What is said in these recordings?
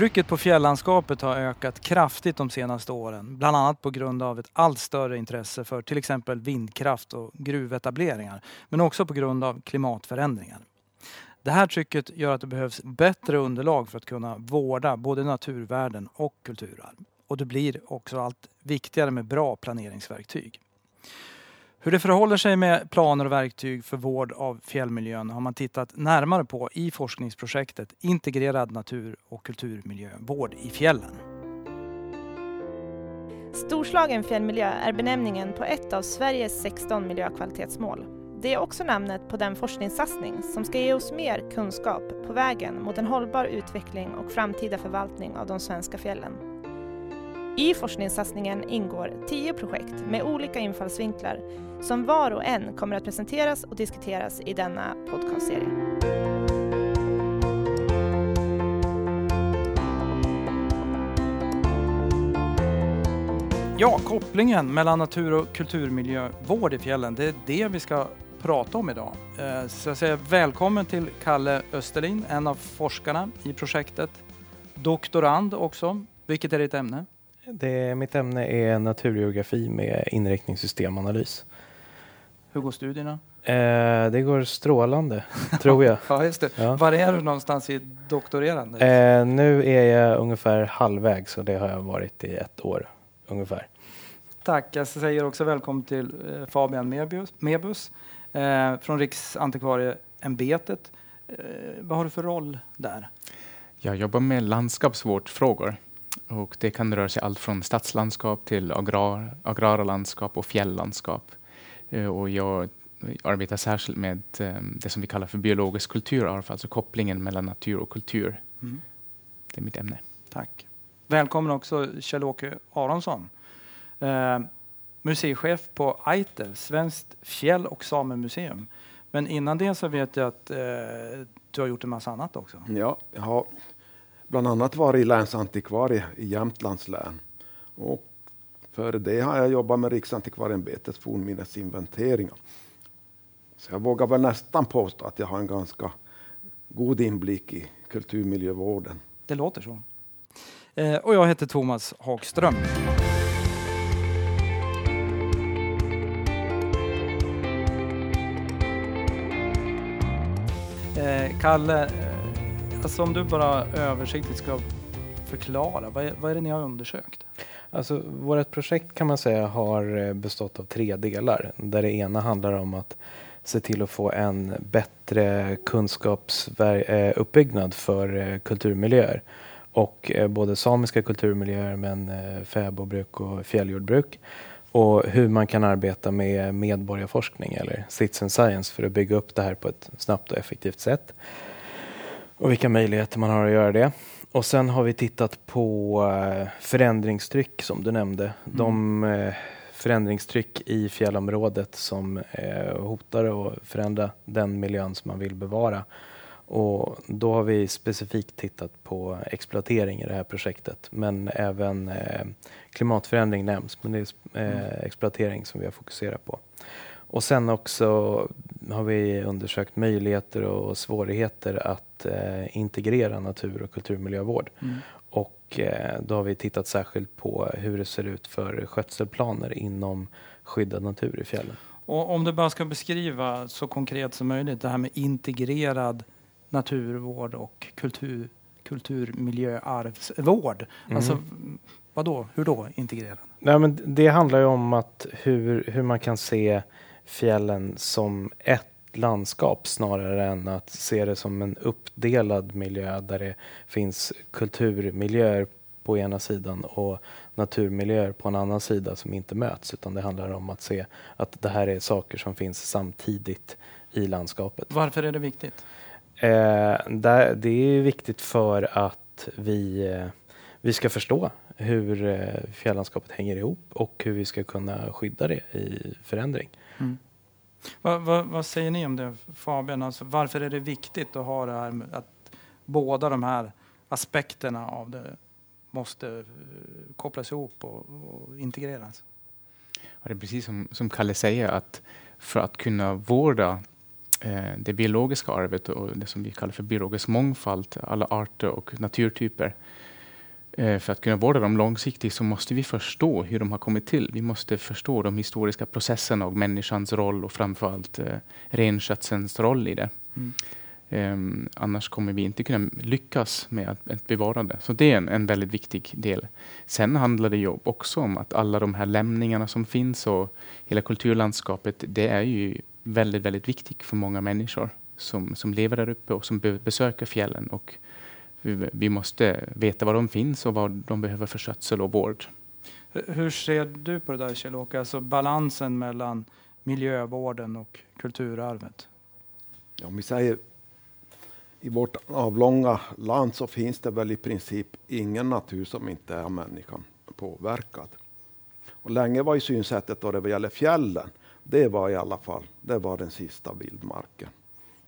Trycket på fjällandskapet har ökat kraftigt de senaste åren, bland annat på grund av ett allt större intresse för till exempel vindkraft och gruvetableringar, men också på grund av klimatförändringar. Det här trycket gör att det behövs bättre underlag för att kunna vårda både naturvärden och kulturarv. Och det blir också allt viktigare med bra planeringsverktyg. Hur det förhåller sig med planer och verktyg för vård av fjällmiljön har man tittat närmare på i forskningsprojektet Integrerad natur och kulturmiljövård i fjällen. Storslagen fjällmiljö är benämningen på ett av Sveriges 16 miljökvalitetsmål. Det är också namnet på den forskningssatsning som ska ge oss mer kunskap på vägen mot en hållbar utveckling och framtida förvaltning av de svenska fjällen. I forskningssatsningen ingår tio projekt med olika infallsvinklar som var och en kommer att presenteras och diskuteras i denna podcastserie. Ja, kopplingen mellan natur och kulturmiljövård i fjällen, det är det vi ska prata om idag. Eh, så jag säger välkommen till Kalle Österlin, en av forskarna i projektet. Doktorand också. Vilket är ditt ämne? Det, mitt ämne är naturgeografi med inriktning systemanalys. Hur går studierna? Eh, det går strålande, tror jag. ja, just det. Ja. Var är du någonstans i doktorerande? Eh, nu är jag ungefär halvvägs och det har jag varit i ett år ungefär. Tack. Jag säger också välkommen till eh, Fabian Mebus, Mebus eh, från Riksantikvarieämbetet. Eh, vad har du för roll där? Jag jobbar med landskapsvårdsfrågor. Och det kan röra sig allt från stadslandskap till agrar, agrara landskap och fjälllandskap. Eh, och jag arbetar särskilt med eh, det som vi kallar för biologisk kulturarv, alltså kopplingen mellan natur och kultur. Mm. Det är mitt ämne. Tack. Välkommen också Kjell-Åke Aronsson. Eh, museichef på AITE, Svenskt fjäll och samemuseum. Men innan det så vet jag att eh, du har gjort en massa annat också. Ja, jag har bland annat varit länsantikvarie i Jämtlands län. Och före det har jag jobbat med Riksantikvarieämbetets fornminnesinventeringar. Så jag vågar väl nästan påstå att jag har en ganska god inblick i kulturmiljövården. Det låter så. Eh, och jag heter Thomas Hagström. Eh, Kalle, eh, Alltså om du bara översiktligt ska förklara, vad är, vad är det ni har undersökt? Alltså, vårt projekt kan man säga har eh, bestått av tre delar. Där det ena handlar om att se till att få en bättre kunskapsuppbyggnad eh, för eh, kulturmiljöer. Och både samiska kulturmiljöer men fäbodbruk och fjälljordbruk. Och hur man kan arbeta med medborgarforskning eller citizen science för att bygga upp det här på ett snabbt och effektivt sätt och vilka möjligheter man har att göra det. Och sen har vi tittat på eh, förändringstryck som du nämnde. Mm. De eh, förändringstryck i fjällområdet som eh, hotar att förändra den miljön som man vill bevara. Och då har vi specifikt tittat på exploatering i det här projektet. Men även klimatförändring nämns, men det är mm. exploatering som vi har fokuserat på. Och sen också har vi undersökt möjligheter och svårigheter att eh, integrera natur och kulturmiljövård. Mm. Och eh, då har vi tittat särskilt på hur det ser ut för skötselplaner inom skyddad natur i fjällen. Och om du bara ska beskriva så konkret som möjligt det här med integrerad naturvård och kultur, kulturmiljöarvsvård. Mm. Alltså, vadå? Hur då integrerad? Nej, men det handlar ju om att hur, hur man kan se fjällen som ett landskap snarare än att se det som en uppdelad miljö där det finns kulturmiljöer på ena sidan och naturmiljöer på en annan sida som inte möts utan det handlar om att se att det här är saker som finns samtidigt i landskapet. Varför är det viktigt? Eh, det är viktigt för att vi, eh, vi ska förstå hur eh, fjällandskapet hänger ihop och hur vi ska kunna skydda det i förändring. Mm. Vad, vad, vad, säger ni om det Fabian? Alltså, varför är det viktigt att ha det här att båda de här aspekterna av det måste eh, kopplas ihop och, och integreras? Ja, det är precis som, som Kalle säger att för att kunna vårda eh, det biologiska arvet och det som vi kallar för biologisk mångfald, alla arter och naturtyper. Eh, för att kunna vårda dem långsiktigt så måste vi förstå hur de har kommit till. Vi måste förstå de historiska processerna och människans roll och framförallt eh, renskötselns roll i det. Mm. Um, annars kommer vi inte kunna lyckas med att, ett bevarande. Så det är en, en, väldigt viktig del. Sen handlar det ju också om att alla de här lämningarna som finns och hela kulturlandskapet, det är ju väldigt, väldigt viktigt för många människor som, som lever där uppe och som besöker fjällen. Och vi, måste veta var de finns och vad de behöver för skötsel och vård. Hur ser du på det där Kjell-Åke, alltså balansen mellan miljövården och kulturarvet? Ja, om vi säger i vårt avlånga land så finns det väl i princip ingen natur som inte är människan påverkad. Och länge var ju synsättet då det gäller fjällen, det var i alla fall det var den sista vildmarken.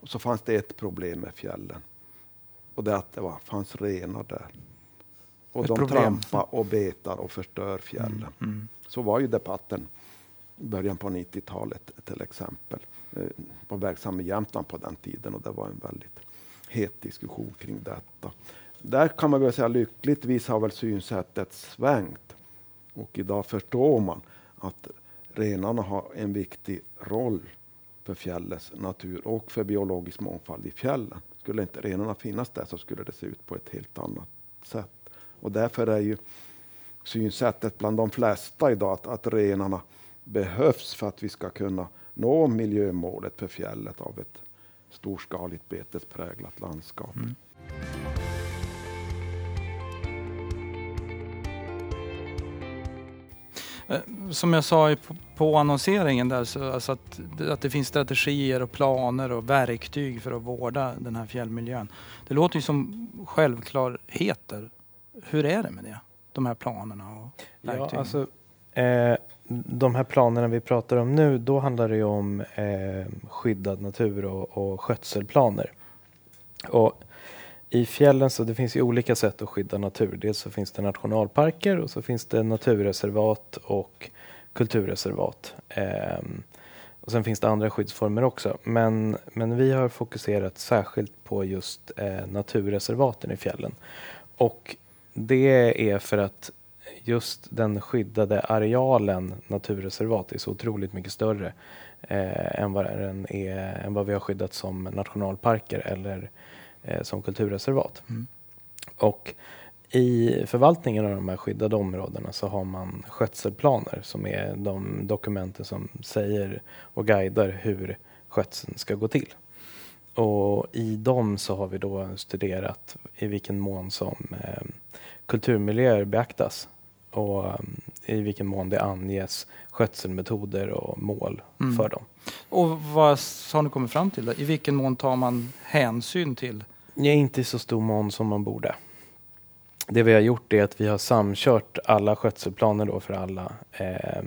Och så fanns det ett problem med fjällen. Och det att det var, fanns renar där. Och ett de problem. trampar och betar och förstör fjällen. Mm, mm. Så var ju debatten i början på 90-talet till exempel. Jag eh, var verksam i Jämtland på den tiden och det var en väldigt het diskussion kring detta. Där kan man väl säga lyckligtvis har väl synsättet svängt. Och idag förstår man att renarna har en viktig roll för fjällets natur och för biologisk mångfald i fjällen. Skulle inte renarna finnas där så skulle det se ut på ett helt annat sätt. Och därför är ju synsättet bland de flesta idag att, att renarna behövs för att vi ska kunna nå miljömålet för fjället av ett storskaligt betespräglat landskap. Mm. Som jag sa på annonseringen där, så alltså att, att det finns strategier och planer och verktyg för att vårda den här fjällmiljön. Det låter ju som självklarheter. Hur är det med det? De här planerna och verktygen? Ja, alltså, eh, de här planerna vi pratar om nu, då handlar det ju om eh, skyddad natur och, och skötselplaner. Och i fjällen så det finns ju olika sätt att skydda natur. Dels så finns det nationalparker och så finns det naturreservat och kulturreservat. Eh, och sen finns det andra skyddsformer också. Men, men vi har fokuserat särskilt på just eh, naturreservaten i fjällen. Och det är för att just den skyddade arealen naturreservat är så otroligt mycket större eh, än, vad den är, än vad vi har skyddat som nationalparker eller som kulturreservat. Mm. Och i förvaltningen av de här skyddade områdena så har man skötselplaner som är de dokumenten som säger och guidar hur skötseln ska gå till. Och i dem så har vi då studerat i vilken mån som eh, kulturmiljöer beaktas och um, i vilken mån det anges skötselmetoder och mål mm. för dem. Och vad har ni kommit fram till? Då? I vilken mån tar man hänsyn till? Ja, inte i så stor mån som man borde. Det vi har gjort är att vi har samkört alla skötselplaner då för alla eh,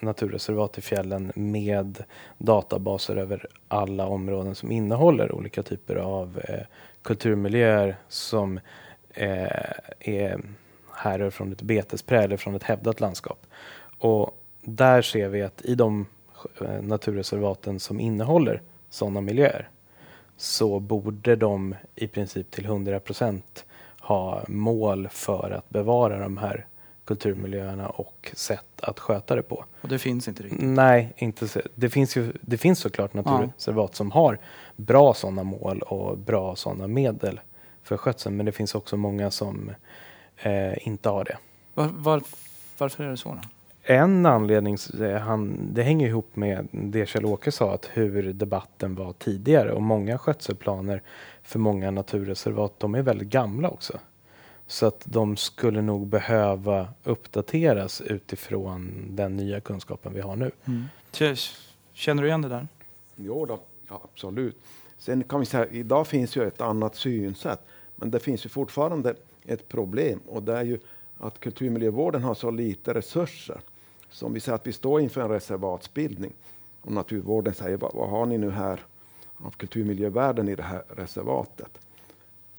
naturreservat i fjällen med databaser över alla områden som innehåller olika typer av eh, kulturmiljöer som eh, är härrör från ett betespräde från ett hävdat landskap. Och där ser vi att i de eh, naturreservaten som innehåller sådana miljöer så borde de i princip till 100 procent ha mål för att bevara de här kulturmiljöerna och sätt att sköta det på. Och det finns inte riktigt? Nej, inte så. Det, finns ju, det finns såklart naturreservat ja. som har bra sådana mål och bra sådana medel för skötseln, men det finns också många som eh, inte har det. Var, var, varför är det så? Då? En anledning, han, det hänger ihop med det Kjell-Åke sa, att hur debatten var tidigare och många skötselplaner för många naturreservat, de är väldigt gamla också. Så att de skulle nog behöva uppdateras utifrån den nya kunskapen vi har nu. Mm. Känner du igen det där? Jo då, ja, absolut. Sen kan vi säga, idag finns ju ett annat synsätt, men det finns ju fortfarande ett problem och det är ju att kulturmiljövården har så lite resurser. Så om vi säger att vi står inför en reservatsbildning och naturvården säger vad har ni nu här av kulturmiljövärden i det här reservatet?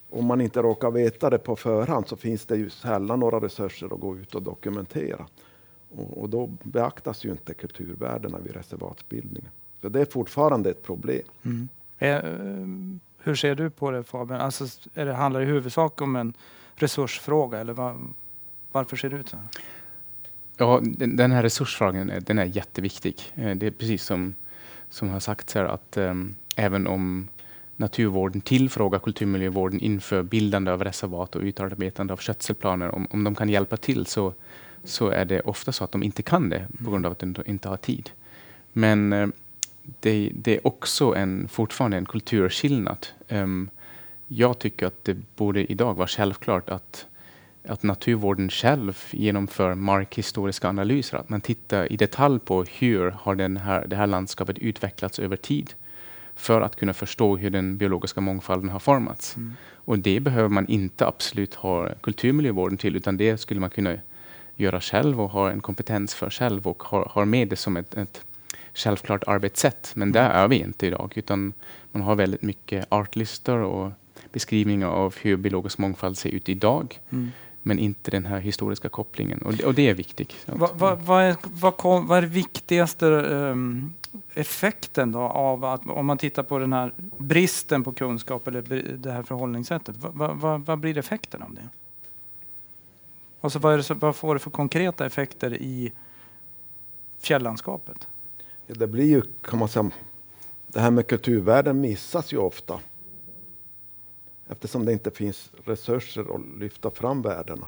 Om man inte råkar veta det på förhand så finns det ju sällan några resurser att gå ut och dokumentera. Och, och då beaktas ju inte kulturvärdena vid reservatsbildningen. Så det är fortfarande ett problem. Mm. Eh, hur ser du på det Fabian? Alltså, är det, handlar det i huvudsak om en resursfråga eller var, varför ser det ut så här? Ja, den här resursfrågan eh, den är jätteviktig. Eh, det är precis som, som har sagts här att um, även om naturvården tillfrågar kulturmiljövården inför bildande av reservat och utarbetande av skötselplaner, om, om de kan hjälpa till så, så är det ofta så att de inte kan det på grund av att de inte har tid. Men uh, det, det, är också en, fortfarande en kulturskillnad. Um, jag tycker att det borde idag vara självklart att att naturvården själv genomför markhistoriska analyser. Att man tittar i detalj på hur har den här, det här landskapet utvecklats över tid för att kunna förstå hur den biologiska mångfalden har formats. Mm. Och det behöver man inte absolut ha kulturmiljövården till utan det skulle man kunna göra själv och ha en kompetens för själv och ha, ha med det som ett, ett självklart arbetssätt. Men mm. där är vi inte idag utan man har väldigt mycket artlistor och beskrivningar av hur biologisk mångfald ser ut idag. Mm men inte den här historiska kopplingen. Och, och det är viktigt. Vad va, va är, vad, vad är viktigaste um, effekten då av att, om man tittar på den här bristen på kunskap eller det här förhållningssättet, vad, blir effekten av det? Alltså vad, det, vad får det för konkreta effekter i fjällandskapet? Ja, det blir ju, kan man säga, det här med kulturvärden missas ju ofta eftersom det inte finns resurser att lyfta fram värdena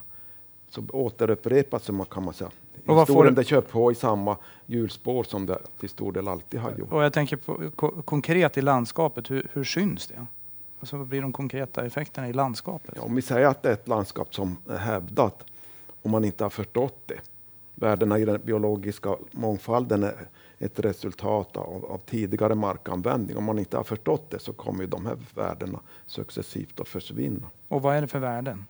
så återupprepas man kan man säga. Och Historien det kör på i samma hjulspår som det till stor del alltid har gjort. Och jag tänker på, konkret i landskapet, hur, hur syns det? Alltså, vad blir de konkreta effekterna i landskapet? Ja, om vi säger att det är ett landskap som är hävdat, om man inte har förstått det. Värdena i den biologiska mångfalden är ett resultat av, av, tidigare markanvändning. Om man inte har förstått det så kommer de här värdena successivt att försvinna. Och vad är det för värden?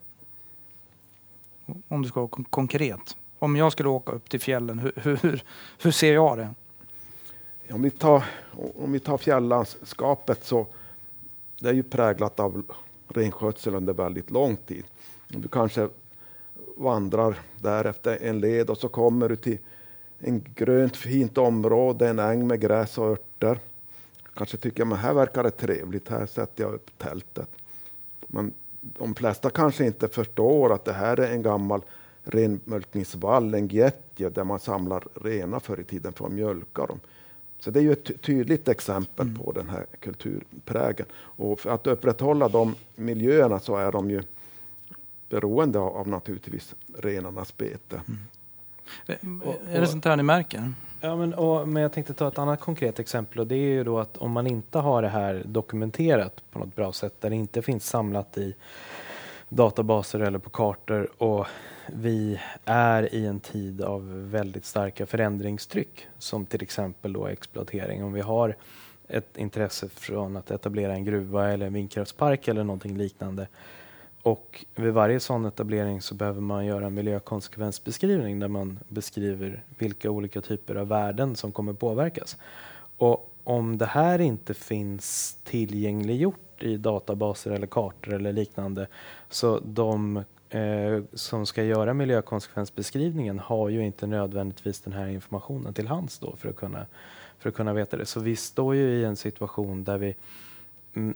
Om du ska vara konkret. Om jag skulle åka upp till fjällen, hur, hur, hur ser jag det? Om vi tar, om vi tar fjällandskapet så det är ju präglat av renskötsel under väldigt lång tid. Du kanske vandrar där efter en led och så kommer du till en grönt fint område, en äng med gräs och örter. Kanske tycker jag, men här verkar det trevligt, här sätter jag upp tältet. Men de flesta kanske inte förstår att det här är en gammal renmjölkningsvall, en getje, där man samlar renar förr i tiden för att mjölka dem. Så det är ju ett tydligt exempel mm. på den här kulturprägen. Och för att upprätthålla de miljöerna så är de ju beroende av, av naturligtvis renarnas bete. Mm. Och, och, är det sånt här ni märker? Ja, men, och, men jag tänkte ta ett annat konkret exempel och det är ju då att om man inte har det här dokumenterat på något bra sätt, där det inte finns samlat i databaser eller på kartor och vi är i en tid av väldigt starka förändringstryck som till exempel då exploatering. Om vi har ett intresse från att etablera en gruva eller en vindkraftspark eller någonting liknande och vid varje sån etablering så behöver man göra en miljökonsekvensbeskrivning där man beskriver vilka olika typer av värden som kommer påverkas. Och om det här inte finns tillgängliggjort i databaser eller kartor eller liknande så de eh, som ska göra miljökonsekvensbeskrivningen har ju inte nödvändigtvis den här informationen till hands då för att kunna, för att kunna veta det. Så vi står ju i en situation där vi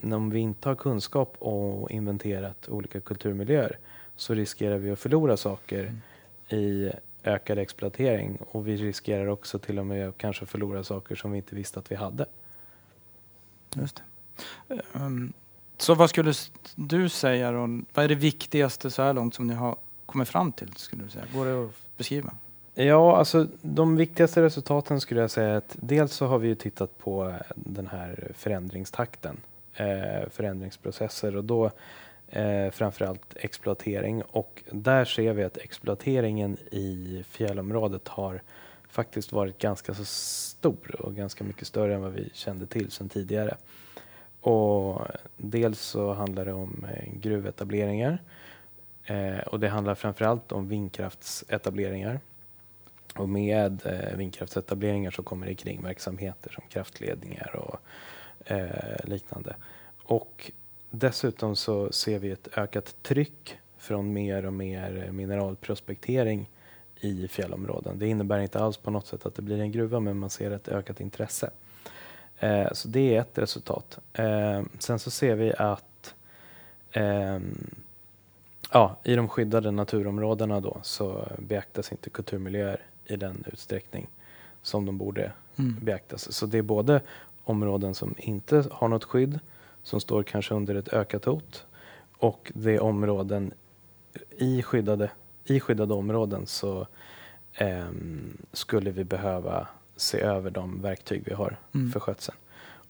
om vi inte har kunskap och inventerat olika kulturmiljöer så riskerar vi att förlora saker mm. i ökad exploatering och vi riskerar också till och med att kanske förlora saker som vi inte visste att vi hade. Just um, så vad skulle du säga då? Vad är det viktigaste så här långt som ni har kommit fram till? Skulle du säga? Går det att beskriva? Ja, alltså de viktigaste resultaten skulle jag säga att dels så har vi tittat på den här förändringstakten eh, förändringsprocesser och då eh, framförallt exploatering. Och där ser vi att exploateringen i fjällområdet har faktiskt varit ganska så stor och ganska mycket större än vad vi kände till sedan tidigare. Och dels så handlar det om eh, gruvetableringar eh, och det handlar framförallt om vindkraftsetableringar. Och med eh, vindkraftsetableringar så kommer det kring verksamheter som kraftledningar och eh, liknande. Och dessutom så ser vi ett ökat tryck från mer och mer mineralprospektering i fjällområden. Det innebär inte alls på något sätt att det blir en gruva men man ser ett ökat intresse. Eh, så det är ett resultat. Eh, sen så ser vi att ehm, ja, i de skyddade naturområdena då så beaktas inte kulturmiljöer i den utsträckning som de borde Mm. beaktas. Så det är både områden som inte har något skydd, som står kanske under ett ökat hot och det är områden i skyddade, i skyddade områden så ehm, skulle vi behöva se över de verktyg vi har Mm. för skötseln.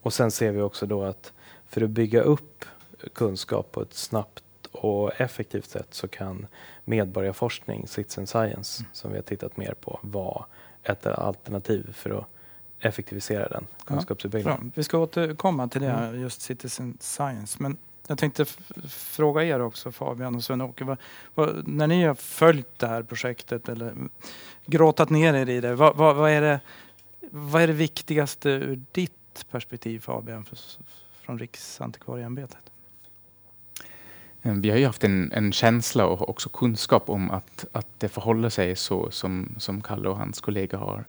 Och sen ser vi också då att för att bygga upp kunskap på ett snabbt och effektivt sätt så kan medborgarforskning, citizen science, som vi har tittat mer på, vara ett alternativ för att effektivisera den Ja, kunskapsuppbyggnaden. Bra. Vi ska återkomma till det, Mm. just citizen science. Men jag tänkte fråga er också, Fabian och Sven-Åke. När ni har följt det här projektet eller gråtat ner er i det, vad, vad, vad, är, det vad är det viktigaste ur ditt perspektiv Fabian, för, från Riksantikvarieämbetet? Eh, Vi har ju haft en, en känsla och också kunskap om att, att det förhåller sig så som, som Kalle och hans kollega har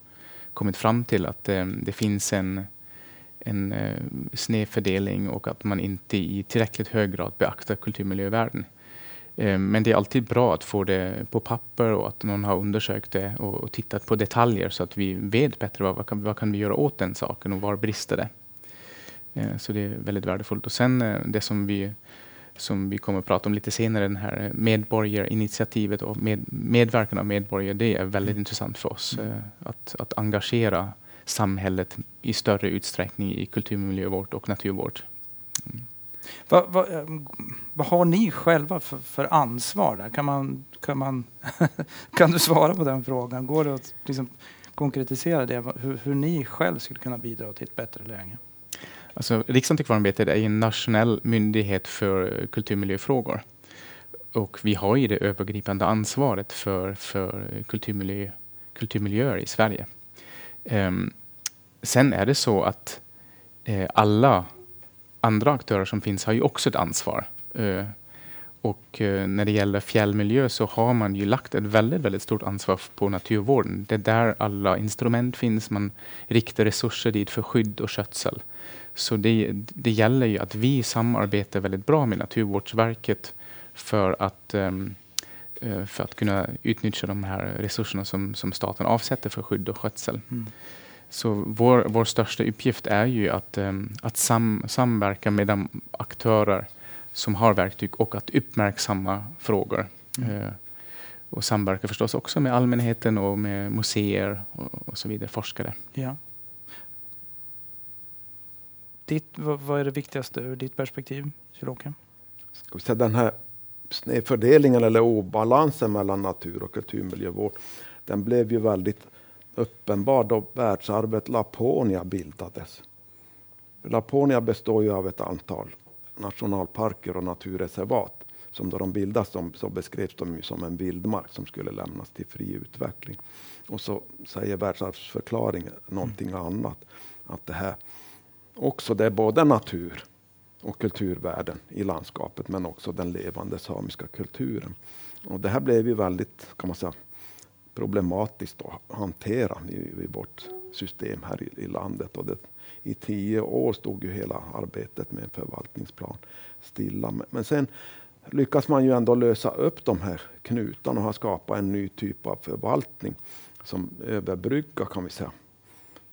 kommit fram till. Att eh, det finns en, en eh, snedfördelning och att man inte i tillräckligt hög grad beaktar kulturmiljövärden. Eh, men det är alltid bra att få det på papper och att någon har undersökt det och, och tittat på detaljer så att vi vet bättre vad, vad, kan, vad kan vi göra åt den saken och var brister det. Eh, så det är väldigt värdefullt. Och sen eh, det som vi som vi kommer att prata om lite senare, den här medborgarinitiativet och med, medverkan av medborgare, det är väldigt intressant för oss. eh, Att, att engagera samhället i större utsträckning i kulturmiljövård och naturvård. Vad, vad, eh, vad har ni själva för, för ansvar där? Kan, man, kan, man kan du svara på den frågan? Går det att liksom konkretisera det? Hur, hur ni själv skulle kunna bidra till ett bättre läge? Alltså, Riksantikvarieämbetet är en nationell myndighet för kulturmiljöfrågor. Och vi har ju det övergripande ansvaret för, för kulturmiljö, kulturmiljöer i Sverige. Um, sen är det så att uh, alla andra aktörer som finns har ju också ett ansvar. Uh, och uh, när det gäller fjällmiljö så har man ju lagt ett väldigt, väldigt stort ansvar på naturvården. Det är där alla instrument finns. Man riktar resurser dit för skydd och skötsel. Så det, det gäller ju att vi samarbetar väldigt bra med Naturvårdsverket för att, ehm, eh, för att kunna utnyttja de här resurserna som, som staten avsätter för skydd och skötsel. Mm. Så vår, vår största uppgift är ju att, ehm, att sam, samverka med de aktörer som har verktyg och att uppmärksamma frågor. Mm. Eh, och samverka förstås också med allmänheten och med museer och, och så vidare, forskare. Ja. Ditt, vad, är det viktigaste ur ditt perspektiv, Kjell-Åke? Ska vi säga, den här snedfördelningen eller obalansen mellan natur och kulturmiljövård, den blev ju väldigt uppenbar då världsarvet Laponia bildades. Laponia består ju av ett antal nationalparker och naturreservat. Som då de bildas som, så beskrevs de som en vildmark som skulle lämnas till fri utveckling. Och så säger världsarvsförklaringen någonting annat. Att det här också det är både natur och kulturvärden i landskapet men också den levande samiska kulturen. Och det här blev ju väldigt kan man säga, problematiskt att hantera i, i vårt system här i, i landet. Och det, I tio år stod ju hela arbetet med en förvaltningsplan stilla. Men, men sen lyckas man ju ändå lösa upp de här knutarna och har skapat en ny typ av förvaltning som överbryggar kan vi säga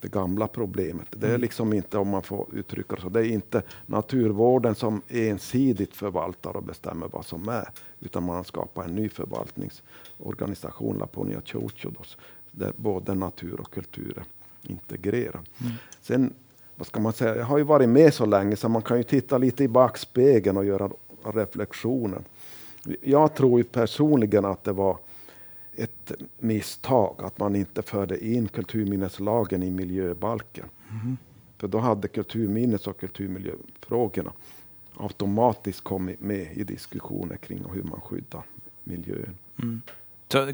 det gamla problemet. Det är liksom inte, om man får uttrycka det så, det är inte naturvården som ensidigt förvaltar och bestämmer vad som är, utan man skapar en ny förvaltningsorganisation, Laponia Chochodos, där både natur och kultur är integrerad. Mm. Sen, vad ska man säga, jag har ju varit med så länge så man kan ju titta lite i backspegeln och göra reflektioner. Jag tror ju personligen att det var ett misstag att man inte förde in kulturminneslagen i miljöbalken. Mhm. För då hade kulturminnes och kulturmiljöfrågorna automatiskt kommit med i diskussioner kring hur man skyddar miljön. Mm.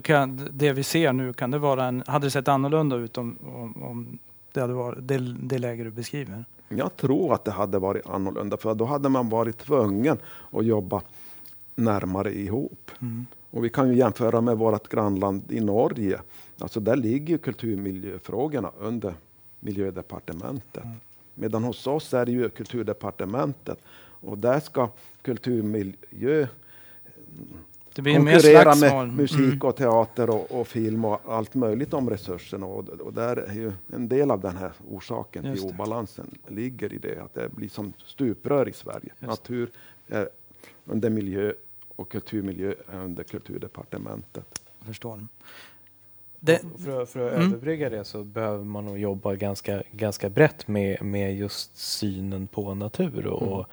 Kan, det vi ser nu, kan det vara en, hade det sett annorlunda ut om, om, om det hade varit det, det läge du beskriver? Jag tror att det hade varit annorlunda, för då hade man varit tvungen att jobba närmare ihop. Mm. Och vi kan ju jämföra med vårt grannland i Norge. Alltså där ligger ju kulturmiljöfrågorna under miljödepartementet. Mm. Medan hos oss är det ju kulturdepartementet och där ska kulturmiljö Det blir konkurrera med musik Mm. och teater och, och film och allt möjligt om resurserna. Och, och där är ju en del av den här orsaken Just till det. obalansen ligger i det att det blir som stuprör i Sverige. det. Natur är under miljö och kulturmiljö är under kulturdepartementet. Jag förstår. Det, För, att- för att Mm. överbrygga det så behöver man nog jobba ganska, ganska brett med, med just synen på natur och, Mm.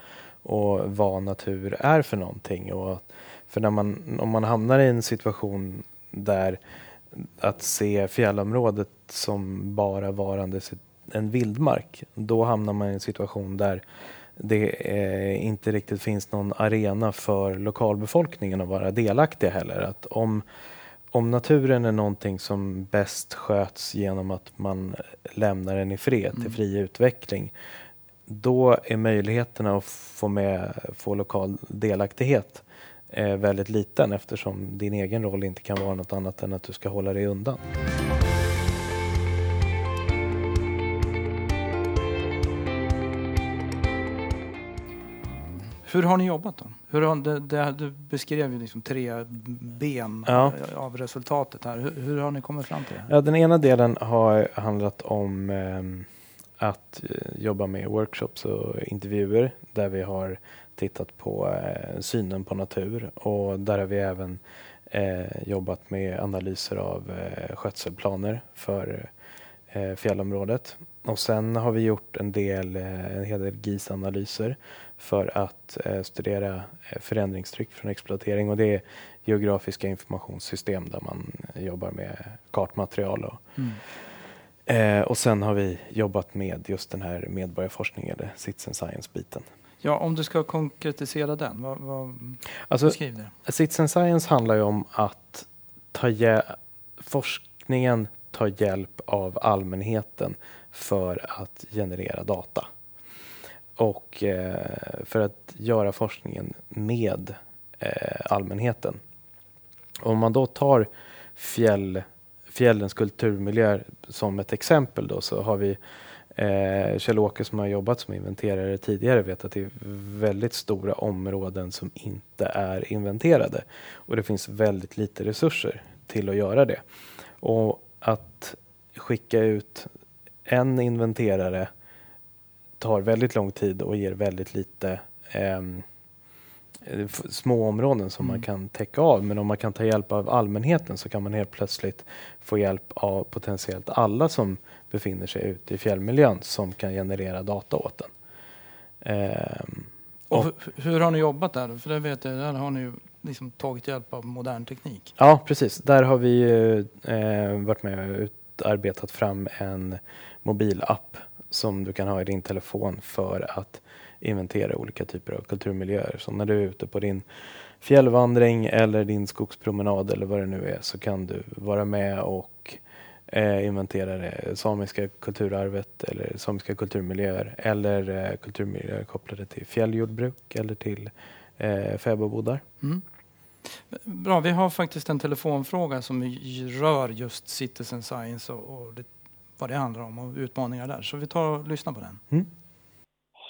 och vad natur är för någonting. Och, för när man, om man hamnar i en situation där att se fjällområdet som bara varande en vildmark, då hamnar man i en situation där det eh, inte riktigt finns någon arena för lokalbefolkningen att vara delaktiga heller. Att om, om naturen är någonting som bäst sköts genom att man lämnar den i fred till Mm. fri utveckling, då är möjligheterna att få, med, få lokal delaktighet eh, väldigt liten eftersom din egen roll inte kan vara något annat än att du ska hålla dig undan. Hur har ni jobbat då? Hur har, det, det, du beskrev ju liksom tre ben Ja. av resultatet här. Hur, hur har ni kommit fram till det? Ja, den ena delen har handlat om ehm, att eh, jobba med workshops och intervjuer där vi har tittat på eh, synen på natur och där har vi även eh, jobbat med analyser av eh, skötselplaner för eh, fjällområdet. Och sen har vi gjort en del, eh, en hel del GIS-analyser för att eh, studera eh, förändringstryck från exploatering och det är geografiska informationssystem där man jobbar med kartmaterial och Mm. Eh, och sen har vi jobbat med just den här medborgarforskningen, eller citizen science-biten. Ja, om du ska konkretisera den, vad, vad, Alltså, beskriv det. citizen science handlar ju om att ta forskningen tar hjälp av allmänheten för att generera data. Och eh, för att göra forskningen med eh, allmänheten. Om man då tar fjäll, fjällens kulturmiljöer som ett exempel då så har vi eh, Kjell-Åke som har jobbat som inventerare tidigare vet att det är väldigt stora områden som inte är inventerade. Och det finns väldigt lite resurser till att göra det. Och att skicka ut en inventerare tar väldigt lång tid och ger väldigt lite eh, små områden som Mm. man kan täcka av. Men om man kan ta hjälp av allmänheten så kan man helt plötsligt få hjälp av potentiellt alla som befinner sig ute i fjällmiljön som kan generera data åt den. Ehm, Och och- hur, har ni jobbat där? För det vet jag, där har ni ju liksom tagit hjälp av modern teknik. Ja, precis. Där har vi eh, varit med och utarbetat fram en mobilapp som du kan ha i din telefon för att inventera olika typer av kulturmiljöer. Så när du är ute på din fjällvandring eller din skogspromenad eller vad det nu är så kan du vara med och eh, inventera det samiska kulturarvet eller samiska kulturmiljöer eller eh, kulturmiljöer kopplade till fjälljordbruk eller till eh, fäbodar. Mm. Bra, vi har faktiskt en telefonfråga som rör just citizen science och, och det, vad det handlar om och utmaningar där. Så vi tar och lyssnar på den.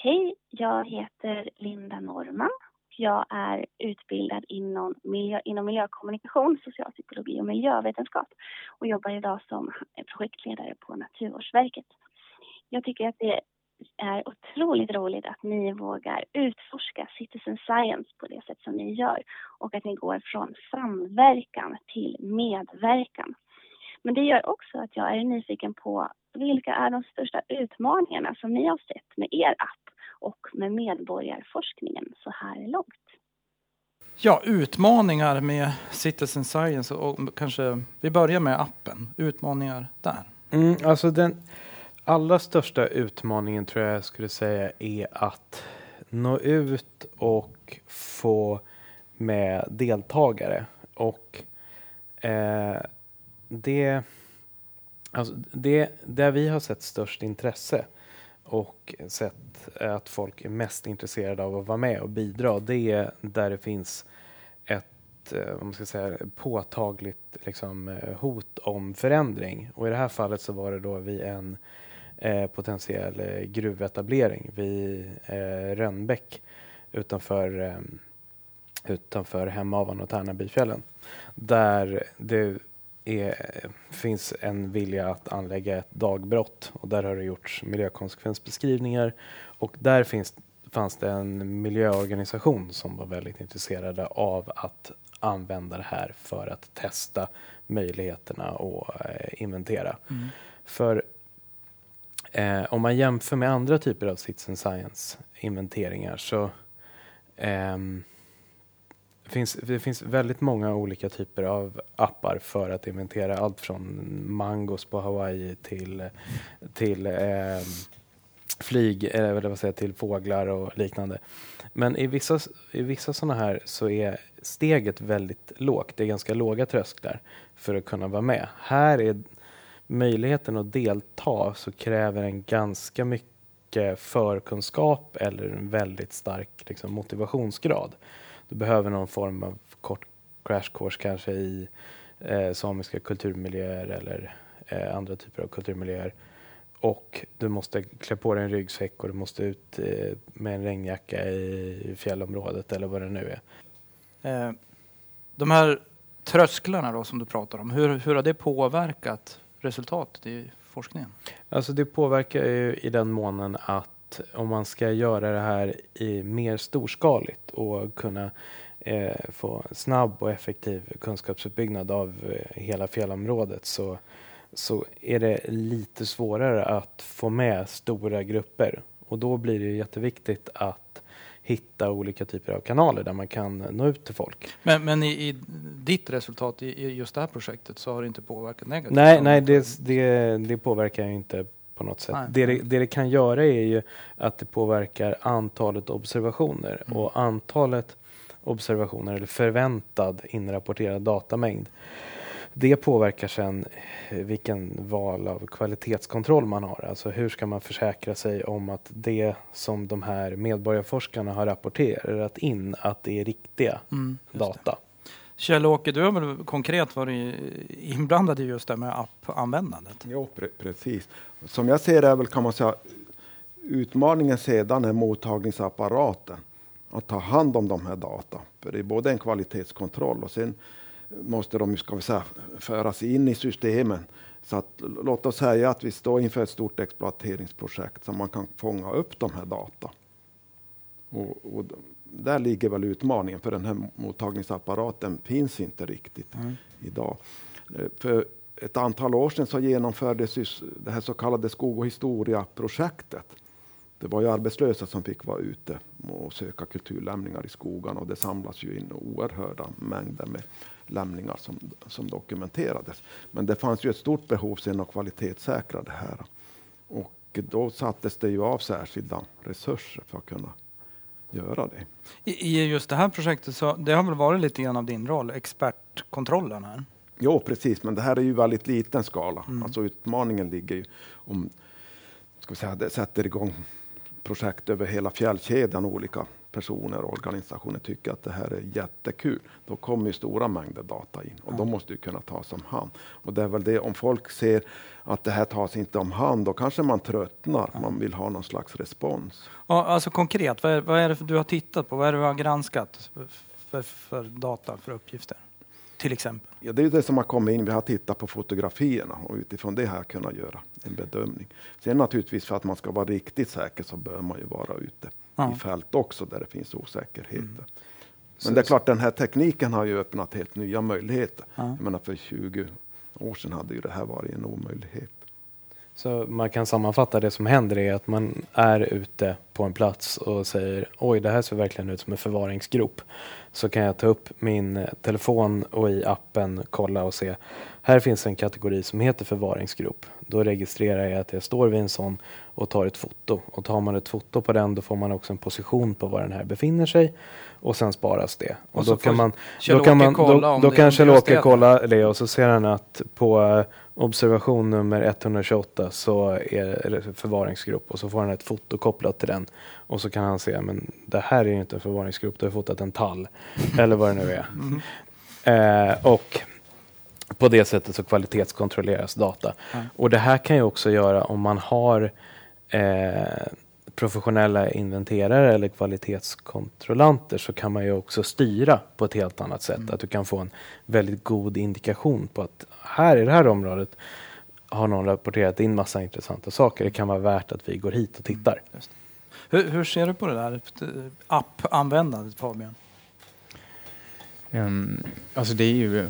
Hej, jag heter Linda Norman. Jag är utbildad inom, miljö, inom miljökommunikation, socialpsykologi och miljövetenskap och jobbar idag som projektledare på Naturvårdsverket. Jag tycker att det är otroligt roligt att ni vågar utforska citizen science på det sätt som ni gör och att ni går från samverkan till medverkan. Men det gör också att jag är nyfiken på vilka är de största utmaningarna som ni har sett med er app och med medborgarforskningen så här långt? Ja, utmaningar med citizen science och kanske vi börjar med appen. Utmaningar där. Mm, alltså den allra största utmaningen tror jag skulle säga är att nå ut och få med deltagare. Och eh, det, alltså det, där vi har sett störst intresse och sett att folk är mest intresserade av att vara med och bidra, det är där det finns ett eh, vad man ska säga, påtagligt liksom, eh, hot om förändring. Och i det här fallet så var det då vid en eh, potentiell eh, gruvetablering vid eh, Rönnbäck utanför, eh, utanför Hemavan och Tärnabyfjällen. Där det är, finns en vilja att anlägga ett dagbrott och där har det gjorts miljökonsekvensbeskrivningar och där finns, fanns det en miljöorganisation som var väldigt intresserade av att använda det här för att testa möjligheterna och eh, inventera. Mm. För eh, om man jämför med andra typer av citizen science inventeringar så ehm, finns, det finns väldigt många olika typer av appar för att inventera allt från mangos på Hawaii till, till eh, flyg, eller vad säger, till fåglar och liknande. Men i vissa, i vissa sådana här så är steget väldigt lågt. Det är ganska låga trösklar för att kunna vara med. Här är möjligheten att delta så kräver en ganska mycket förkunskap eller en väldigt stark liksom, motivationsgrad. Du behöver någon form av kort crash course kanske i eh, samiska kulturmiljöer eller eh, andra typer av kulturmiljöer. Och du måste klä på dig en ryggsäck och du måste ut eh, med en regnjacka i fjällområdet eller vad det nu är. Eh, de här trösklarna då som du pratar om, hur, hur har det påverkat resultatet i forskningen? Alltså det påverkar ju i den månen att om man ska göra det här i mer storskaligt och kunna eh, få snabb och effektiv kunskapsuppbyggnad av eh, hela fjällområdet så, så är det lite svårare att få med stora grupper. Och då blir det jätteviktigt att hitta olika typer av kanaler där man kan nå ut till folk. Men, men i, i ditt resultat i, i just det här projektet så har det inte påverkat negativt? Nej, nej det, det, det påverkar ju inte på något sätt. Det, det, det det kan göra är ju att det påverkar antalet observationer Mm. och antalet observationer eller förväntad inrapporterad datamängd. Det påverkar sen vilken val av kvalitetskontroll man har. Alltså hur ska man försäkra sig om att det som de här medborgarforskarna har rapporterat in, att det är riktiga Mm, just det. Kjell-Åke, du har väl konkret varit inblandad i just det med appanvändandet? Jo, pre precis. Som jag ser det är väl kan man säga utmaningen sedan är mottagningsapparaten. Att ta hand om de här data. För det är både en kvalitetskontroll och sen måste de ska vi säga, föras in i systemen. Så att, låt oss säga att vi står inför ett stort exploateringsprojekt så man kan fånga upp de här data. Och, och där ligger väl utmaningen, för den här mottagningsapparaten finns inte riktigt Mm. idag. Eh, För ett antal år sedan så genomfördes det här så kallade skog och historia-projektet. Det var ju arbetslösa som fick vara ute och söka kulturlämningar i skogarna och det samlas ju in oerhörda mängder med lämningar som, som dokumenterades. Men det fanns ju ett stort behov sen att kvalitetssäkra det här. Och då sattes det ju av särskilda resurser för att kunna göra det. I, I just det här projektet så det har väl varit lite grann av din roll, expertkontrollen här? Jo, precis, men det här är ju väldigt liten skala. Mm. Alltså utmaningen ligger ju om ska vi säga, det sätter igång projekt över hela fjällkedjan. Olika personer och organisationer tycker att det här är jättekul. Då kommer ju stora mängder data in och Ja. de måste ju kunna tas om hand. Och det är väl det, om folk ser att det här tas inte om hand, då kanske man tröttnar. Man vill ha någon slags respons. Ja, alltså konkret, vad är, vad är det du har tittat på? Vad är det du har granskat för, för data, för uppgifter? Till exempel. Ja, det är det som har kommit in. Vi har tittat på fotografierna och utifrån det här kunna göra en bedömning. Sen naturligtvis för att man ska vara riktigt säker så bör man ju vara ute Ja. i fält också där det finns osäkerheter. Mm. Så- Men det är klart, den här tekniken har ju öppnat helt nya möjligheter. Ja. Jag menar, för 20 år sedan hade ju det här varit en omöjlighet. Så man kan sammanfatta det som händer är att man är ute på en plats och säger oj det här ser verkligen ut som en förvaringsgrop. Så kan jag ta upp min telefon och i appen kolla och se här finns en kategori som heter förvaringsgrop. Då registrerar jag att jag står vid en sån och tar ett foto. Och tar man ett foto på den då får man också en position på var den här befinner sig och sen sparas det. Och, Och då kan man då kan, man, kolla då, då kan Kjell-Åke kolla det och så ser han att på eh, observation nummer 128 så är det förvaringsgrupp och så får han ett foto kopplat till den. Och så kan han se, men det här är ju inte en förvaringsgrupp, du har fotat en tall. Eller vad det nu är. Mm. Eh, och På det sättet så kvalitetskontrolleras data. Ja. Och det här kan ju också göra om man har eh, professionella inventerare eller kvalitetskontrollanter så kan man ju också styra på ett helt annat sätt. Mm. Att du kan få en väldigt god indikation på att här i det här området har någon rapporterat in massa intressanta saker. Det kan vara värt att vi går hit och tittar. Hur, hur ser du på det där appanvändandet Fabian? Um, alltså det är ju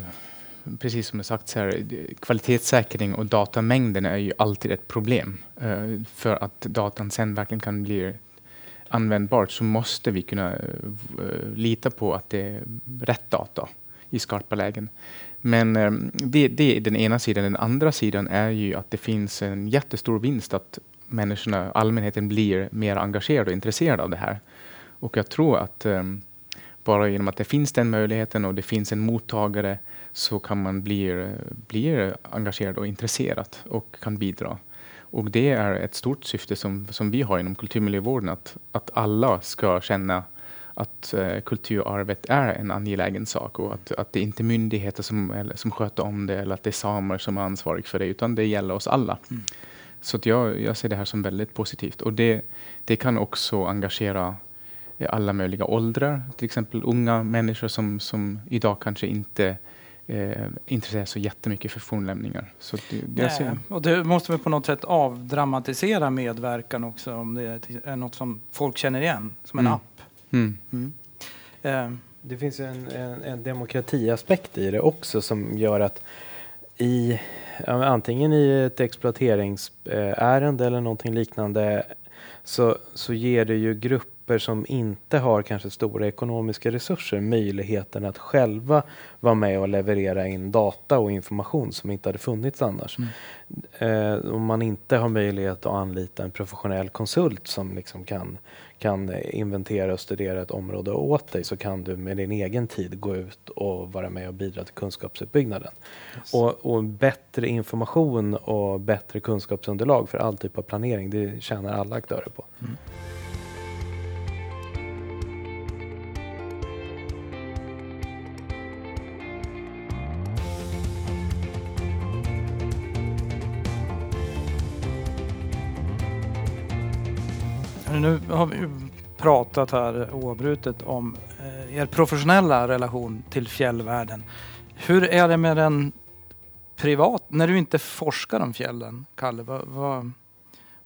precis som det sagts här, kvalitetssäkring och datamängden är ju alltid ett problem. Uh, för att datan sen verkligen kan bli användbart så måste vi kunna uh, lita på att det är rätt data i skarpa lägen. Men eh, det, det är den ena sidan. Den andra sidan är ju att det finns en jättestor vinst att människorna, allmänheten blir mer engagerad och intresserad av det här. Och jag tror att um, bara genom att det finns den möjligheten och det finns en mottagare så kan man bli, bli engagerad och intresserad och kan bidra. Och det är ett stort syfte som, som vi har inom kulturmiljövården, att, att alla ska känna att uh, kulturarvet är en angelägen sak och att, att det inte är myndigheter som, eller, som sköter om det eller att det är samer som är ansvariga för det, utan det gäller oss alla. Mm. Så jag, jag ser det här som väldigt positivt och det, det kan också engagera alla möjliga åldrar. Till exempel unga människor som, som idag kanske inte eh, intresserar sig så jättemycket för fornlämningar. Så det, det Nej, och det måste väl på något sätt avdramatisera medverkan också om det är något som folk känner igen som en Mm. app. Mm. Mm. Eh, Det finns ju en, en, en demokratiaspekt i det också som gör att i antingen i ett exploateringsärende eller någonting liknande så, så ger det ju grupper som inte har kanske stora ekonomiska resurser möjligheten att själva vara med och leverera in data och information som inte hade funnits annars. Eh, om man inte har möjlighet att anlita en professionell konsult som liksom kan, kan inventera och studera ett område åt dig så kan du med din egen tid gå ut och vara med och bidra till kunskapsuppbyggnaden. Och, och bättre information och bättre kunskapsunderlag för all typ av planering, det tjänar alla aktörer på. Nu har vi pratat här oavbrutet om eh, er professionella relation till fjällvärlden. Hur är det med den privat, när du inte forskar om fjällen, Kalle? Vad, vad,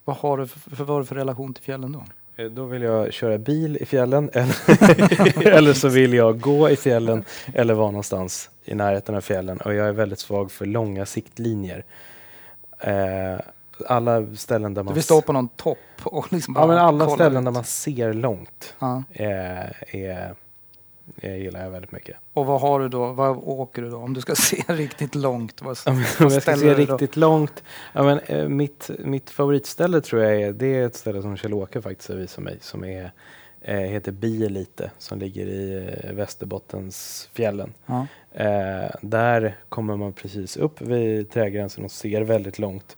vad har du för, vad har du för relation till fjällen då? Eh, då vill jag köra bil i fjällen eller, eller så vill jag gå i fjällen eller vara någonstans i närheten av fjällen. Och jag är väldigt svag för långa siktlinjer. Eh, alla ställen där Du man... vill stå på någon topp och liksom ja, men alla ställen ut. där man ser långt Ja. eh, är, är, gillar jag väldigt mycket. Och vad har du då? Vad åker du då? Om du ska se riktigt långt? Vad, Ja, men vad Om jag ska se du då? riktigt långt. Ja, men, eh, mitt, mitt favoritställe tror jag är, det är ett ställe som Kjell-Åke faktiskt har visat mig som är, eh, heter Bielite som ligger i eh, Västerbottensfjällen. Ja. Eh, där kommer man precis upp vid trädgränsen och ser väldigt långt.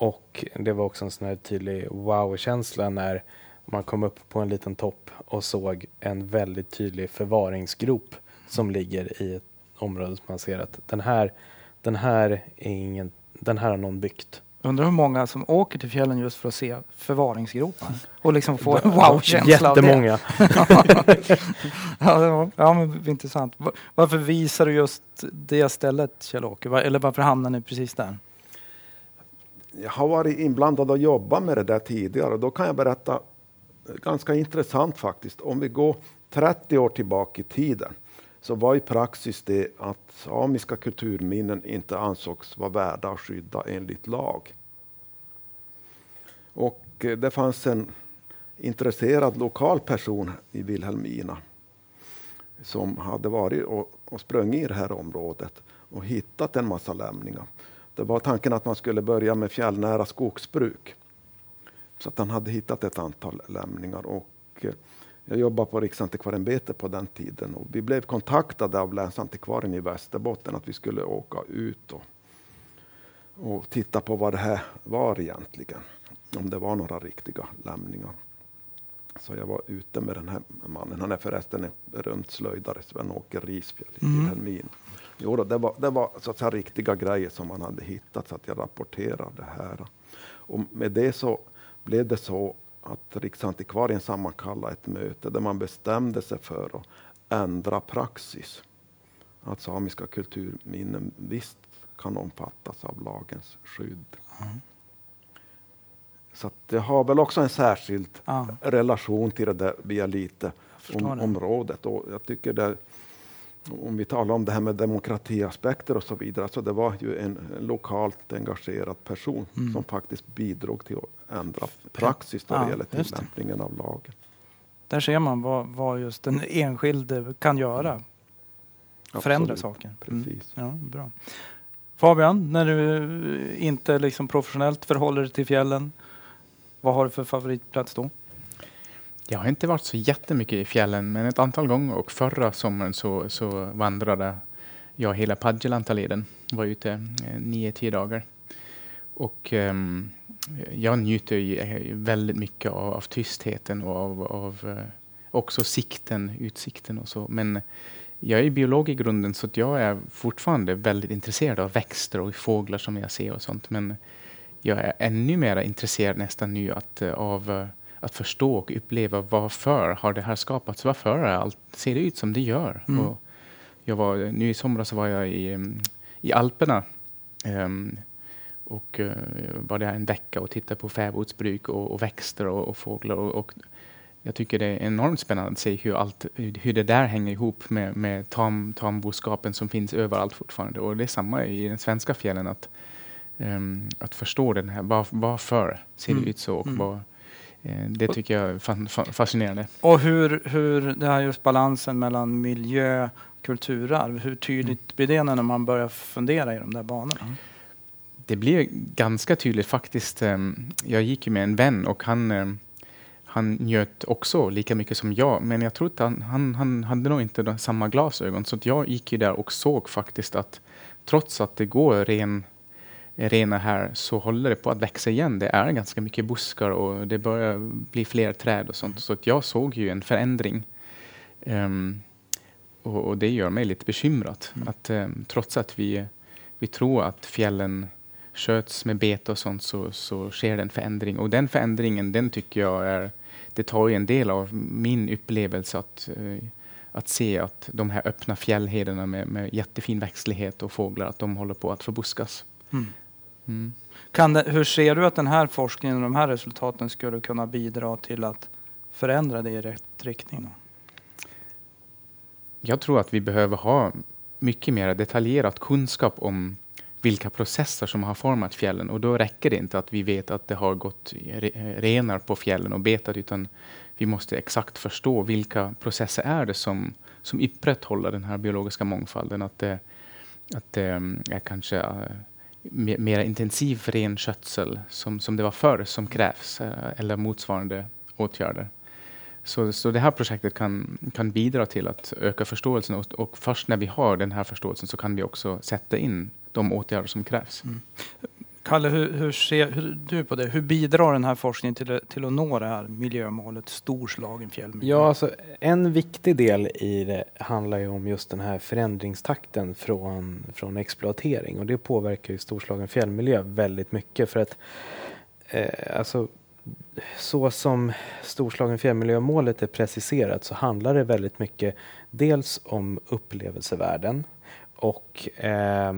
Och det var också en sån här tydlig wow-känsla när man kom upp på en liten topp och såg en väldigt tydlig förvaringsgrop som ligger i ett område som man ser att den här, den här är ingen, den här har någon byggt. Undrar hur många som åker till fjällen just för att se förvaringsgropar och liksom få en wow-känsla av det. Jättemånga. ja, det var, ja, men intressant. Va- Varför visar du just det stället, Kjell-Åke? Eller varför hamnar ni precis där? Jag har varit inblandad och jobbat med det där tidigare och då kan jag berätta ganska intressant faktiskt. Om vi går 30 år tillbaka i tiden så var ju praxis det att samiska kulturminnen inte ansågs vara värda att skydda enligt lag. Och eh, det fanns en intresserad lokal person i Vilhelmina som hade varit och, och sprungit i det här området och hittat en massa lämningar. Det var tanken att man skulle börja med fjällnära skogsbruk. Så att han hade hittat ett antal lämningar. Och eh, jag jobbade på Riksantikvarieämbetet på den tiden och vi blev kontaktade av länsantikvarien i Västerbotten att vi skulle åka ut och, och titta på vad det här var egentligen. Om det var några riktiga lämningar. Så jag var ute med den här mannen. Han är förresten en berömd slöjdare, Sven-Åke Risfjäll i Mm. Vilhelmina. Jo, då, det, var, det var så att säga riktiga grejer som man hade hittat så att jag rapporterade det här. Och med det så blev det så att Riksantikvarien sammankallade ett möte där man bestämde sig för att ändra praxis. Att samiska kulturminnen visst kan omfattas av lagens skydd. Mm. Så det har väl också en särskild ja. relation till det där Bialite-området. Och jag tycker det, om vi talar om det här med demokratiaspekter och så vidare, så det var ju en lokalt engagerad person mm. som faktiskt bidrog till att ändra praxis när det ja, gäller tillämpningen av lagen. Där ser man vad, vad just den enskilde kan göra. Förändra saker. Mm. Precis. Ja, bra. Fabian, när du inte liksom professionellt förhåller dig till fjällen, vad har du för favoritplats då? Jag har inte varit så jättemycket i fjällen, men ett antal gånger och förra sommaren så, så vandrade jag hela Padjelantaleden. Var ute eh, nio, tio dagar. Och um, jag njuter ju eh, väldigt mycket av, av tystheten och av, av eh, också sikten, utsikten och så. Men jag är biolog i grunden så jag är fortfarande väldigt intresserad av växter och fåglar som jag ser och sånt. Men jag är ännu mer intresserad nästan nu att, eh, av att förstå och uppleva varför har det här skapats? Varför är allt, ser det ut som det gör? Mm. Och jag var, nu i somras var jag i, i Alperna um, och uh, var där en vecka och tittade på fäbodsbruk och, och växter och, och fåglar. Och, och, jag tycker det är enormt spännande att se hur, allt, hur det där hänger ihop med, med tam, tamboskapen som finns överallt fortfarande. Och det är samma i den svenska fjällen. Att, um, att förstå den här, var, varför ser det mm. ut så och mm. Det tycker jag är fascinerande. Och hur, hur det här just balansen mellan miljö och kulturarv, hur tydligt blir det när man börjar fundera i de där banorna? Det blir ganska tydligt faktiskt. Ehm, jag gick ju med en vän och han, ehm, han njöt också lika mycket som jag, men jag tror att han, han, han hade nog inte samma glasögon, så jag gick ju där och såg faktiskt att trots att det går ren rena här så håller det på att växa igen. Det är ganska mycket buskar och det börjar bli fler träd och sånt. Så att jag såg ju en förändring. Um, och, och, det gör mig lite bekymrad. Mm. Att um, trots att vi, vi tror att fjällen sköts med bete och sånt så, så sker det en förändring. Och den förändringen, den tycker jag är, det tar ju en del av min upplevelse att, uh, att se att de här öppna fjällhederna med, med jättefin växtlighet och fåglar, att de håller på att förbuskas. Mm. Mm. Kan det, hur ser du att den här forskningen och de här resultaten skulle kunna bidra till att förändra det i rätt riktning? Då? Jag tror att vi behöver ha mycket mer detaljerad kunskap om vilka processer som har format fjällen och då räcker det inte att vi vet att det har gått renar på fjällen och betat utan vi måste exakt förstå vilka processer är det som, som upprätthåller den här biologiska mångfalden. Att det, att det eh, är kanske eh, mer intensiv renskötsel som, som det var förr som krävs eh, eller motsvarande åtgärder. Så, så det här projektet kan, kan bidra till att öka förståelsen och, och först när vi har den här förståelsen så kan vi också sätta in de åtgärder som krävs. Mm. Kalle, hur, hur ser hur, du på det? Hur bidrar den här forskningen till, till att nå det här miljömålet storslagen fjällmiljö? Ja, alltså, en viktig del i det handlar ju om just den här förändringstakten från, från exploatering och det påverkar ju storslagen fjällmiljö väldigt mycket för att eh, alltså, så som storslagen fjällmiljömålet är preciserat så handlar det väldigt mycket dels om upplevelsevärden och eh,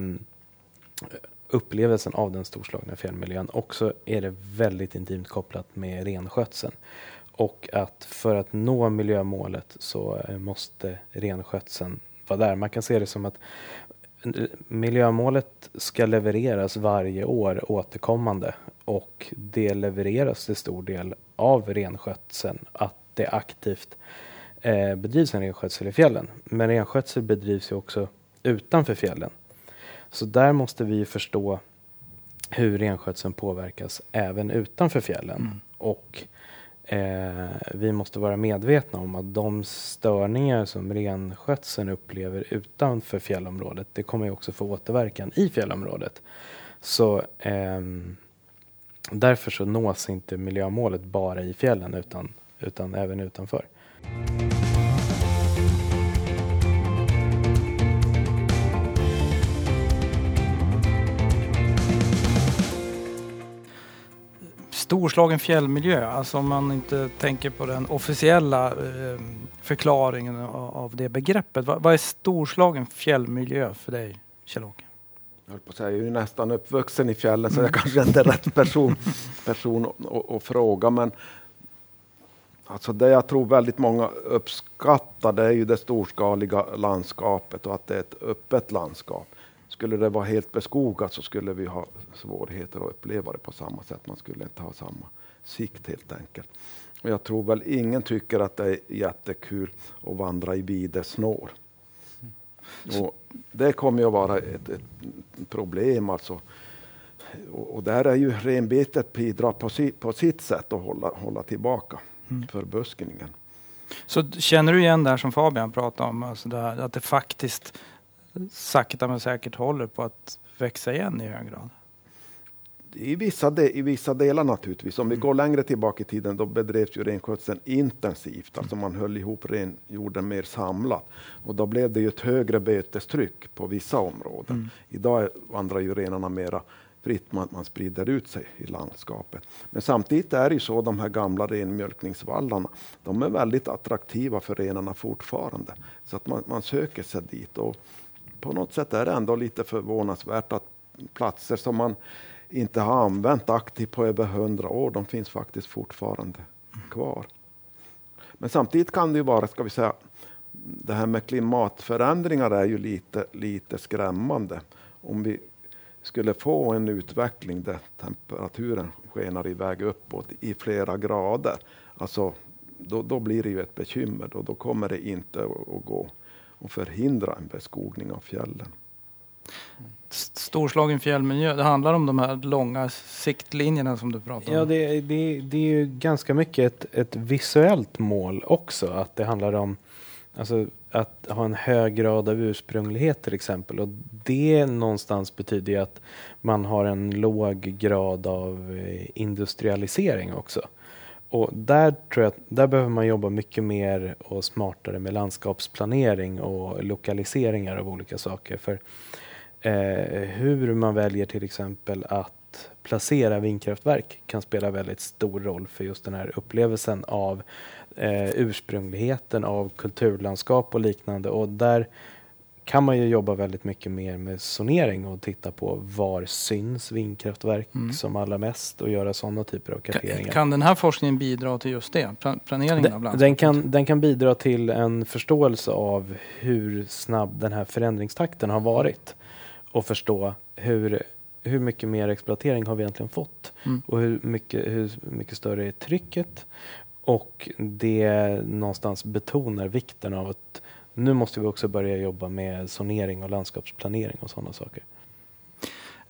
upplevelsen av den storslagna fjällmiljön. Också är det väldigt intimt kopplat med renskötseln. Och att för att nå miljömålet så eh, måste renskötseln vara där. Man kan se det som att eh, miljömålet ska levereras varje år återkommande och det levereras till stor del av renskötseln, att det aktivt eh, bedrivs en renskötsel i fjällen. Men renskötsel bedrivs ju också utanför fjällen. Så där måste vi förstå hur renskötseln påverkas även utanför fjällen. Mm. Och eh, vi måste vara medvetna om att de störningar som renskötseln upplever utanför fjällområdet, det kommer ju också få återverkan i fjällområdet. Så eh, därför så nås inte miljömålet bara i fjällen utan, utan även utanför. Storslagen fjällmiljö, alltså om man inte tänker på den officiella eh, förklaringen av, det begreppet. Vad, är storslagen fjällmiljö för dig, Kjell-Åke? Jag, höll på säga, jag är ju nästan uppvuxen i fjällen så jag kanske inte är rätt person, person att fråga. Men alltså det jag tror väldigt många uppskattar det är ju det storskaliga landskapet och att det är ett öppet landskap. Skulle det vara helt beskogat så skulle vi ha svårigheter att uppleva det på samma sätt. Man skulle inte ha samma sikt helt enkelt. Och jag tror väl ingen tycker att det är jättekul att vandra i videsnår. Och det kommer att vara ett, ett problem. Alltså. Och, och där är ju renbetet bidrar på, si, på sitt sätt att hålla, hålla tillbaka mm. förbuskningen. Så känner du igen det här som Fabian pratade om, alltså det här, att det faktiskt sakta men säkert håller på att växa igen i hög grad? I vissa, de, I vissa delar naturligtvis. Om vi går längre tillbaka i tiden då bedrevs ju renskötseln intensivt. Alltså man höll ihop renjorden mer samlat. Och då blev det ju ett högre betestryck på vissa områden. Mm. Idag vandrar ju renarna mera fritt, man, man sprider ut sig i landskapet. Men samtidigt är det ju så de här gamla renmjölkningsvallarna, de är väldigt attraktiva för renarna fortfarande. Så att man, man söker sig dit. Och på något sätt är det ändå lite förvånansvärt att platser som man inte har använt aktivt på över hundra år, de finns faktiskt fortfarande kvar. Men samtidigt kan det ju vara, ska vi säga, det här med klimatförändringar är ju lite, lite skrämmande. Om vi skulle få en utveckling där temperaturen skenar iväg uppåt i flera grader, alltså, då, då blir det ju ett bekymmer. Då, då kommer det inte att, att gå att förhindra en beskogning av fjällen. Storslagen fjällmiljö, det handlar om de här långa siktlinjerna som du pratar om. Ja, det, det, det är ju ganska mycket ett, ett visuellt mål också. Att det handlar om alltså, att ha en hög grad av ursprunglighet till exempel. Och det någonstans betyder ju att man har en låg grad av eh, industrialisering också. Och där tror jag att där behöver man jobba mycket mer och smartare med landskapsplanering och lokaliseringar av olika saker. För eh, hur man väljer till exempel att placera vindkraftverk kan spela väldigt stor roll för just den här upplevelsen av eh, ursprungligheten av kulturlandskap och liknande. Och där kan man ju jobba väldigt mycket mer med zonering och titta på var syns vindkraftverk mm. som allra mest och göra sådana typer av karteringar. Kan, kan den här forskningen bidra till just det? Planeringen den, av landskapet? Den kan, den kan bidra till en förståelse av hur snabb den här förändringstakten har varit och förstå hur, hur mycket mer exploatering har vi egentligen fått mm. och hur mycket, hur mycket större är trycket och det någonstans betonar vikten av att nu måste vi också börja jobba med zonering och landskapsplanering och sådana saker.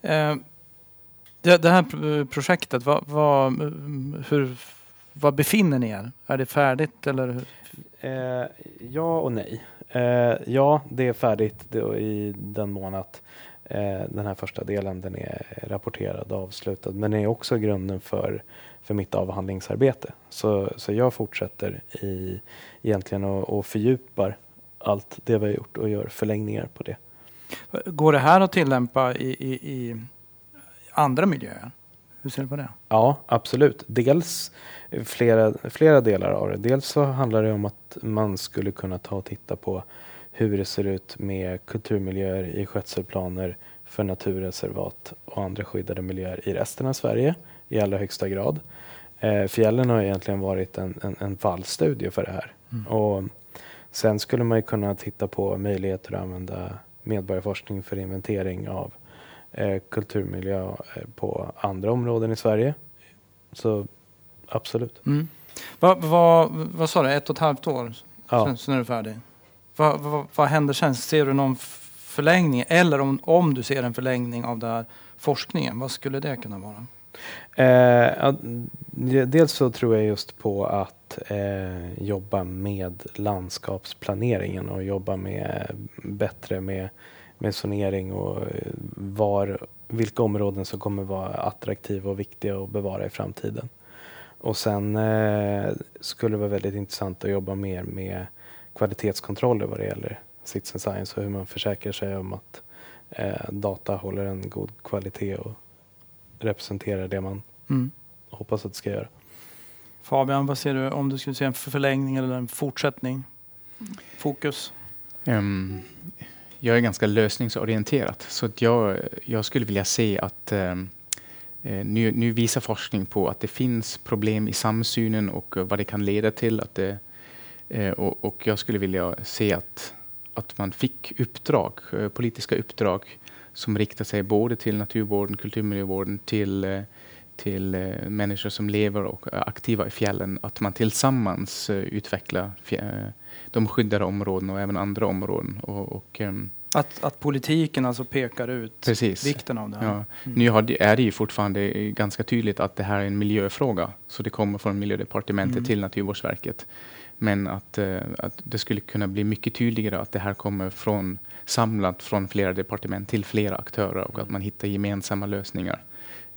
Eh, det, det, här projektet, vad, vad, hur, vad befinner ni er? Är det färdigt eller? Eh, ja och nej. Eh, ja, det är färdigt i den mån att eh, den här första delen den är rapporterad och avslutad. Men det är också grunden för, för mitt avhandlingsarbete. Så, så jag fortsätter i, egentligen och, och fördjupar allt det vi har gjort och gör förlängningar på det. Går det här att tillämpa i, i, i andra miljöer? Hur ser du på det? Ja, absolut. Dels flera, flera delar av det. Dels så handlar det om att man skulle kunna ta och titta på hur det ser ut med kulturmiljöer i skötselplaner för naturreservat och andra skyddade miljöer i resten av Sverige i allra högsta grad. Eh, fjällen har egentligen varit en, en, en fallstudie för det här. Mm. Och Sen skulle man ju kunna titta på möjligheter att använda medborgarforskning för inventering av eh, kulturmiljö eh, på andra områden i Sverige. Så absolut. Mm. Vad, vad, vad sa du, ett och ett halvt år? Ja. Sen, sen är du färdig. Vad, vad, vad händer sen? Ser du någon förlängning? Eller om, om du ser en förlängning av den här forskningen, vad skulle det kunna vara? Eh, dels så tror jag just på att eh, jobba med landskapsplaneringen och jobba med bättre med, med zonering och eh, var, vilka områden som kommer vara attraktiva och viktiga att bevara i framtiden. Och sen eh, skulle det vara väldigt intressant att jobba mer med kvalitetskontroller vad det gäller citizen science och hur man försäkrar sig om att eh, data håller en god kvalitet och representerar det man mm. hoppas att det ska göra. Fabian, vad ser du om du skulle se en förlängning eller en fortsättning? Fokus? Um, jag är ganska lösningsorienterad så att jag, jag skulle vilja se att um, nu, nu, visar forskning på att det finns problem i samsynen och vad det kan leda till. Att det, uh, och, och, jag skulle vilja se att, att man fick uppdrag, uh, politiska uppdrag som riktar sig både till naturvården, kulturmiljövården, till uh, till eh, människor som lever och är aktiva i fjällen, att man tillsammans eh, utvecklar de skyddade områdena och även andra områden. Och, och ehm, att, att politiken alltså pekar ut Precis. vikten av det här. Ja. Mm. Nu är det ju fortfarande ganska tydligt att det här är en miljöfråga, så det kommer från miljödepartementet mm. till Naturvårdsverket. Men att, eh, att det skulle kunna bli mycket tydligare att det här kommer från samlat från flera departement till flera aktörer och att man hittar gemensamma lösningar.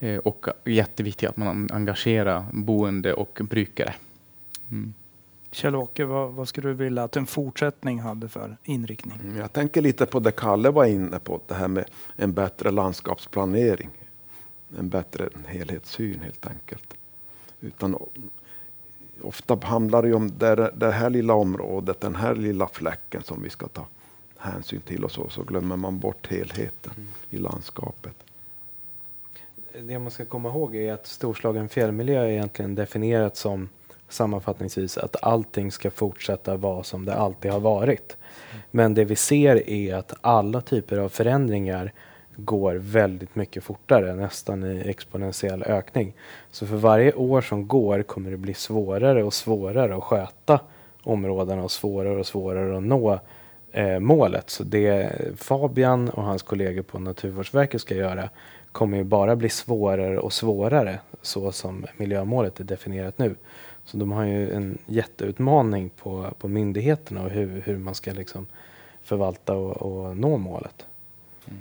Eh, och jätteviktigt att man engagerar boende och brukare. Mm. Kjell-Åke, vad, vad, skulle du vilja att en fortsättning hade för inriktning? Mm, jag tänker lite på det Kalle var inne på, det här med en bättre landskapsplanering. En bättre helhetssyn helt enkelt. Utan, ofta handlar det om det, det här lilla området, den här lilla fläcken som vi ska ta hänsyn till och så, så glömmer man bort helheten mm. i landskapet det man ska komma ihåg är att storslagen fjällmiljö är egentligen definierat som sammanfattningsvis att allting ska fortsätta vara som det alltid har varit. Men det vi ser är att alla typer av förändringar går väldigt mycket fortare, nästan i exponentiell ökning. Så för varje år som går kommer det bli svårare och svårare att sköta områdena och svårare och svårare att nå eh, målet. Så det Fabian och hans kollegor på Naturvårdsverket ska göra kommer ju bara bli svårare och svårare så som miljömålet är definierat nu. Så de har ju en jätteutmaning på, på myndigheterna och hur, hur man ska liksom förvalta och, och nå målet. Mm.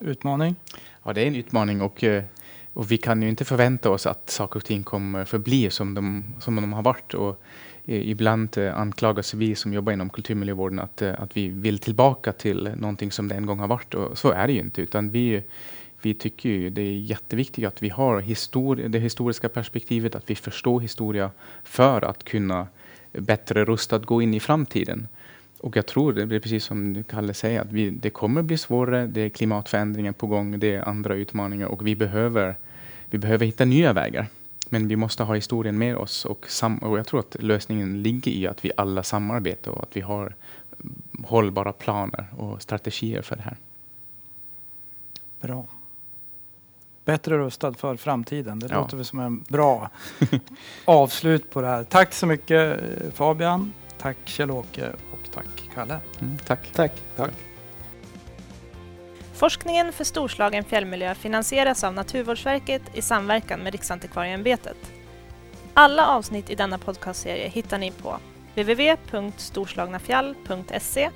Utmaning? Ja, det är en utmaning och, eh, och vi kan ju inte förvänta oss att saker och ting kommer förbli som de, som de har varit. Och ibland eh, anklagas vi som jobbar inom kulturmiljövården att, eh, att vi vill tillbaka till någonting som det en gång har varit och så är det ju inte utan vi vi tycker ju det är jätteviktigt att vi har histori det historiska perspektivet, att vi förstår historia för att kunna bättre rustad gå in i framtiden. Och jag tror, det blir precis som Kalle säger, att vi, det kommer bli svårare, det är klimatförändringar på gång, det är andra utmaningar och vi behöver, vi behöver hitta nya vägar. Men vi måste ha historien med oss och, sam och jag tror att lösningen ligger i att vi alla samarbetar och att vi har hållbara planer och strategier för det här. Bra bättre rustad för framtiden. Det ja. låter väl som en bra avslut på det här. Tack så mycket Fabian, tack Kjell-Åke och tack Kalle. Mm, tack. tack. tack. Forskningen för storslagen fjällmiljö finansieras av Naturvårdsverket i samverkan med Riksantikvarieämbetet. Alla avsnitt i denna podcastserie hittar ni på www.storslagnafjall.se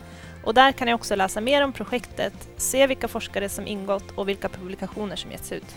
och där kan ni också läsa mer om projektet, se vilka forskare som ingått och vilka publikationer som getts ut.